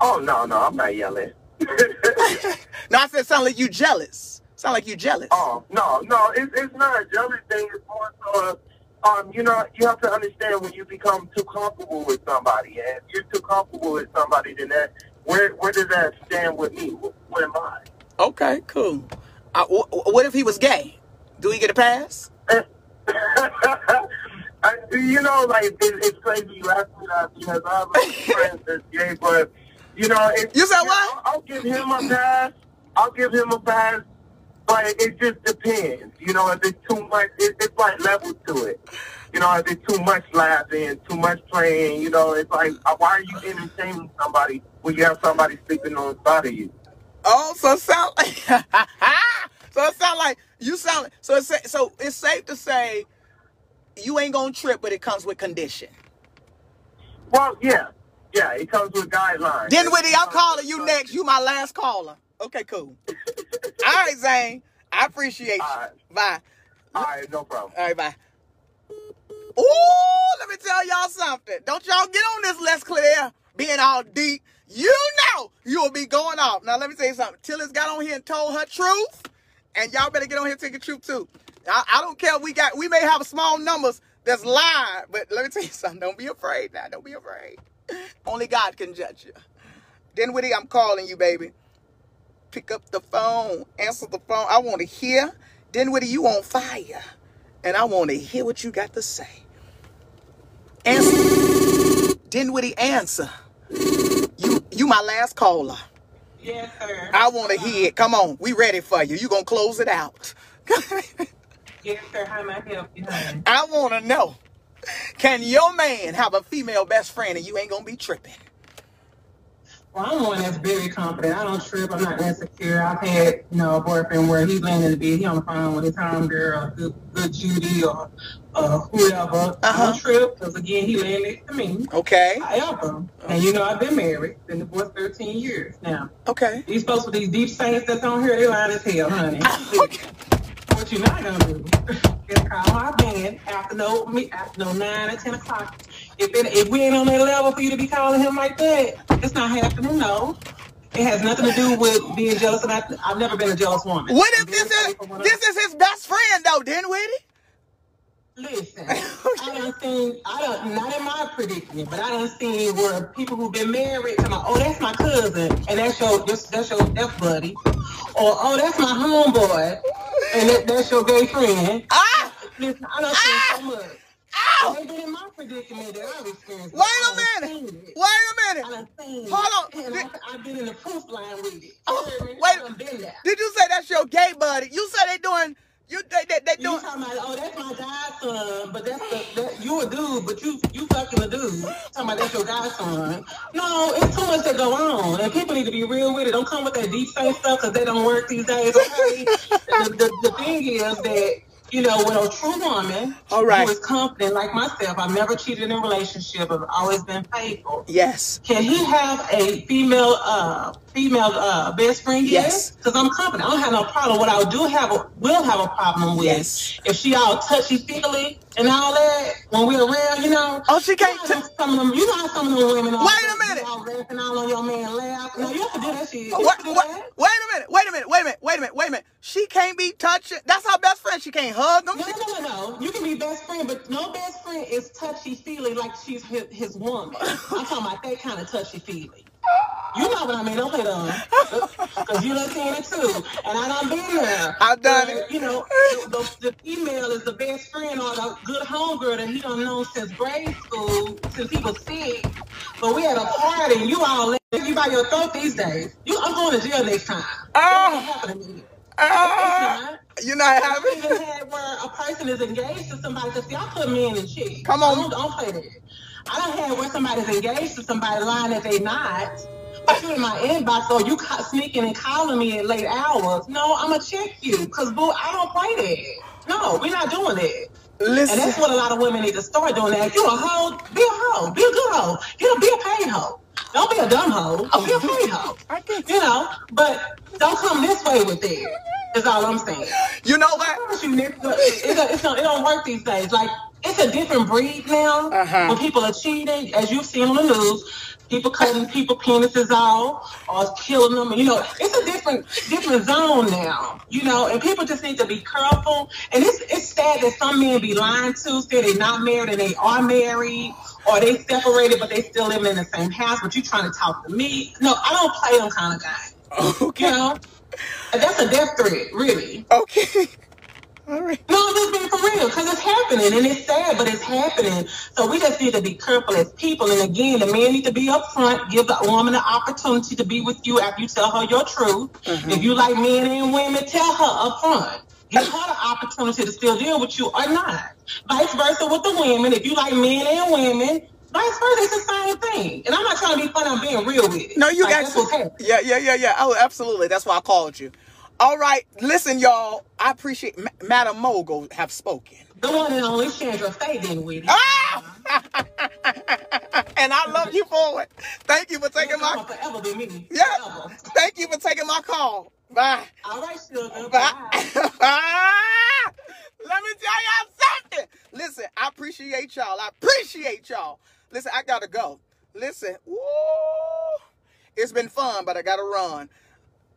Oh no, no, I'm not yelling. No, I said sound like you jealous. Sound like you jealous. oh no, no, it's it's not a jealous thing. It's more so, um, you know, you have to understand when you become too comfortable with somebody, and if you're too comfortable with somebody, then that where where does that stand with me? What am I? Okay, cool. Uh, wh- what if he was gay? Do we get a pass? I, you know, like it, it's crazy you ask me that because I have a friend that's gay, but you know, it, You said know, what? I'll give him a pass. I'll give him a pass, but it just depends. You know, if it's too much, it, it's like levels to it. You know, if it's too much laughing, too much playing, you know, it's like, uh, why are you entertaining somebody when you have somebody sleeping on the side of you? Oh, so it sound like so it sound like you sound so it's so it's safe to say you ain't gonna trip, but it comes with condition. Well, yeah, yeah, it comes with guidelines. Dinwiddie, I'm calling you next. You my last caller. Okay, cool. All right, Zane. I appreciate you. All right. Bye. All right, no problem. All right, bye. Ooh, let me tell y'all something. Don't y'all get on this less clear, being all deep. You know you'll be going off. Now let me tell you something. Tillis got on here and told her truth, and y'all better get on here and take a troop too. I, I don't care. We got we may have small numbers that's live, but let me tell you something. Don't be afraid now. Don't be afraid. Only God can judge you. Dinwiddie, I'm calling you, baby. Pick up the phone. Answer the phone. I want to hear. Dinwiddie, you on fire. And I want to hear what you got to say. Answer. Dinwiddie, answer. You you my last caller. Yes, sir. I want to hear it. Come on. We ready for you. You going to close it out. Yes, sir. How may I help you, honey? I want to know. Can your man have a female best friend and you ain't going to be tripping? Well, I'm one that's very confident. I don't trip. I'm not insecure. I've had, you know, a boyfriend where he's laying in the bed, he on the phone with his homegirl, good, good Judy or uh, whoever. I Uh-huh. don't trip because, again, he laying next to me. Okay. However, and you know, I've been married, been divorced 13 years now. Okay. These folks with these deep saints that's on here, they lying as hell, honey. Okay. What you're not gonna do is call our band after no me after no nine or ten o'clock. If it, if we ain't on that level for you to be calling him like that, it's not happening. No, it has nothing to do with being jealous. And I, I've never been a jealous woman. What if this is thankful when I- this is his best friend though, Dinwiddie? Listen, I done seen, I don't, not in my predicament, but I done seen where people who've been married come out, oh, that's my cousin, and that's your, that's, that's your deaf buddy, or oh, that's my homeboy, and that, that's your gay friend. Ah! Listen, I done seen so much. Ow! It ain't been in my predicament that I've experienced. Wait a minute. Wait a minute. done seen it. Hold on. Did- I, I've been in the proof line with it. Oh, You hear me? wait. I done been there. Did you say that's your gay buddy? You say they doing you they they, they You talking about, oh, that's my godson, but that's the, that, you a dude, but you you fucking a dude. Talking about that's your godson. No, it's too much that go on, and people need to be real with it. Don't come with that deep face stuff because they don't work these days. Okay? the, the, the thing is that you know, with a true woman All right. who is confident like myself, I've never cheated in a relationship. I've always been faithful. Yes. Can he have a female uh female uh best friend? Yes. Because I'm confident. I don't have no problem. What I do have a will have a problem with Yes. if she all touchy feely and all that when we're around, you know. Oh, she can't You know, t- some of them, you know how some of them women. All Wait a minute. All laughing all on your man laugh. No, you have to do that shit. Wait, have to do wait, that. wait a minute, wait a minute, wait a minute, wait a minute, wait a minute. She can't be touching. That's her best friend. She can't hug them. No, no, no, no, no. You can be best friend, but no best friend is touchy feely like she's his, his woman. I'm talking about that kind of touchy feely. You know what I mean? Don't play dumb. Because you done seen it too. And I done been there. I've done it. You know, the, the, female is the best friend or the good homegirl that he done known since grade school, since he was sick. But we had a party and you all let you by your throat these days. You, I'm going to jail next time. Oh. It ain't happening to me. Oh. It's not. you're not I having. even had where a person is engaged to somebody. Cause see, I put men and chicks. Come on. don't, don't play that. I don't had where somebody's engaged to somebody lying that they not. But you in my inbox, or you sneaking and calling me at late hours. No, I'ma check you, cause boo, I don't play that. No, we're not doing that. And Listen, that's what a lot of women need to start doing. That if you a hoe, be a hoe, be a good hoe. You know, be a paid hoe. Don't be a dumb hoe. Oh. Be a paid hoe. You know, but don't come this way with it. Is all I'm saying. you know what? it's it don't work these days. Like, it's a different breed now. Uh-huh. When people are cheating, as you've seen on the news, people cutting people penises off or killing them. You know, it's a different different zone now. You know, and people just need to be careful. And it's it's sad that some men be lying to, say they're not married and they are married. Or they separated, but they still living in the same house. But you trying to talk to me? No, I don't play them kind of games. Okay. You know, that's a death threat, really. Okay. All right. No, I'm just being for real because it's happening and it's sad, but it's happening. So we just need to be careful as people. And again, the man need to be upfront, give the woman the opportunity to be with you after you tell her your truth. Mm-hmm. If you like men and women, tell her upfront. Give her the opportunity to still deal with you or not. Vice versa with the women. If you like men and women, vice versa, it's the same thing. And I'm not trying to be funny, I'm being real with it. No, you like, got what's. Yeah, yeah, yeah, yeah. Oh, absolutely. That's why I called you. All right. Listen, y'all. I appreciate Ma- Madam Mogul have spoken. The one and only Chandra Faye it. Ah! and I love you for it. Thank you for taking my forever be me. yeah. Forever. Thank you for taking my call. Bye. All right, sugar. Bye. Bye. Let me tell y'all something. Listen, I appreciate y'all. I appreciate y'all. Listen, I gotta go. Listen, woo, it's been fun, but I gotta run.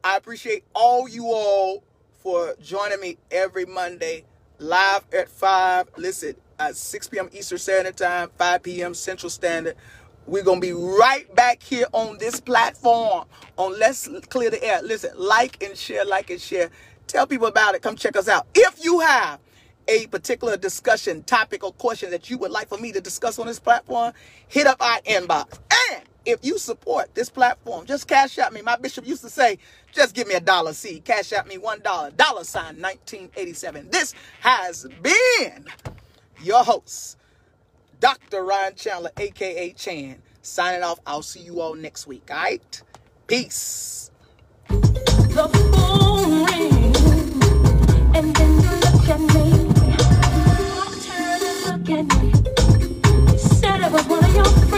I appreciate all you all for joining me every Monday live at 5. Listen, at 6 p.m. Eastern Standard Time, 5 p.m. Central Standard. We're going to be right back here on this platform on Let's Clear the Air. Listen, like and share, like and share. Tell people about it. Come check us out. If you have a particular discussion, topic, or question that you would like for me to discuss on this platform, hit up our inbox. And if you support this platform, just Cash App me. My bishop used to say, just give me a dollar seed. Cash App me one dollar. Dollar sign 1987. This has been your host, Dr. Ryan Chandler, aka Chan. Signing off. I'll see you all next week. All right? Peace. The phone rings, and then you look at me. And look at me.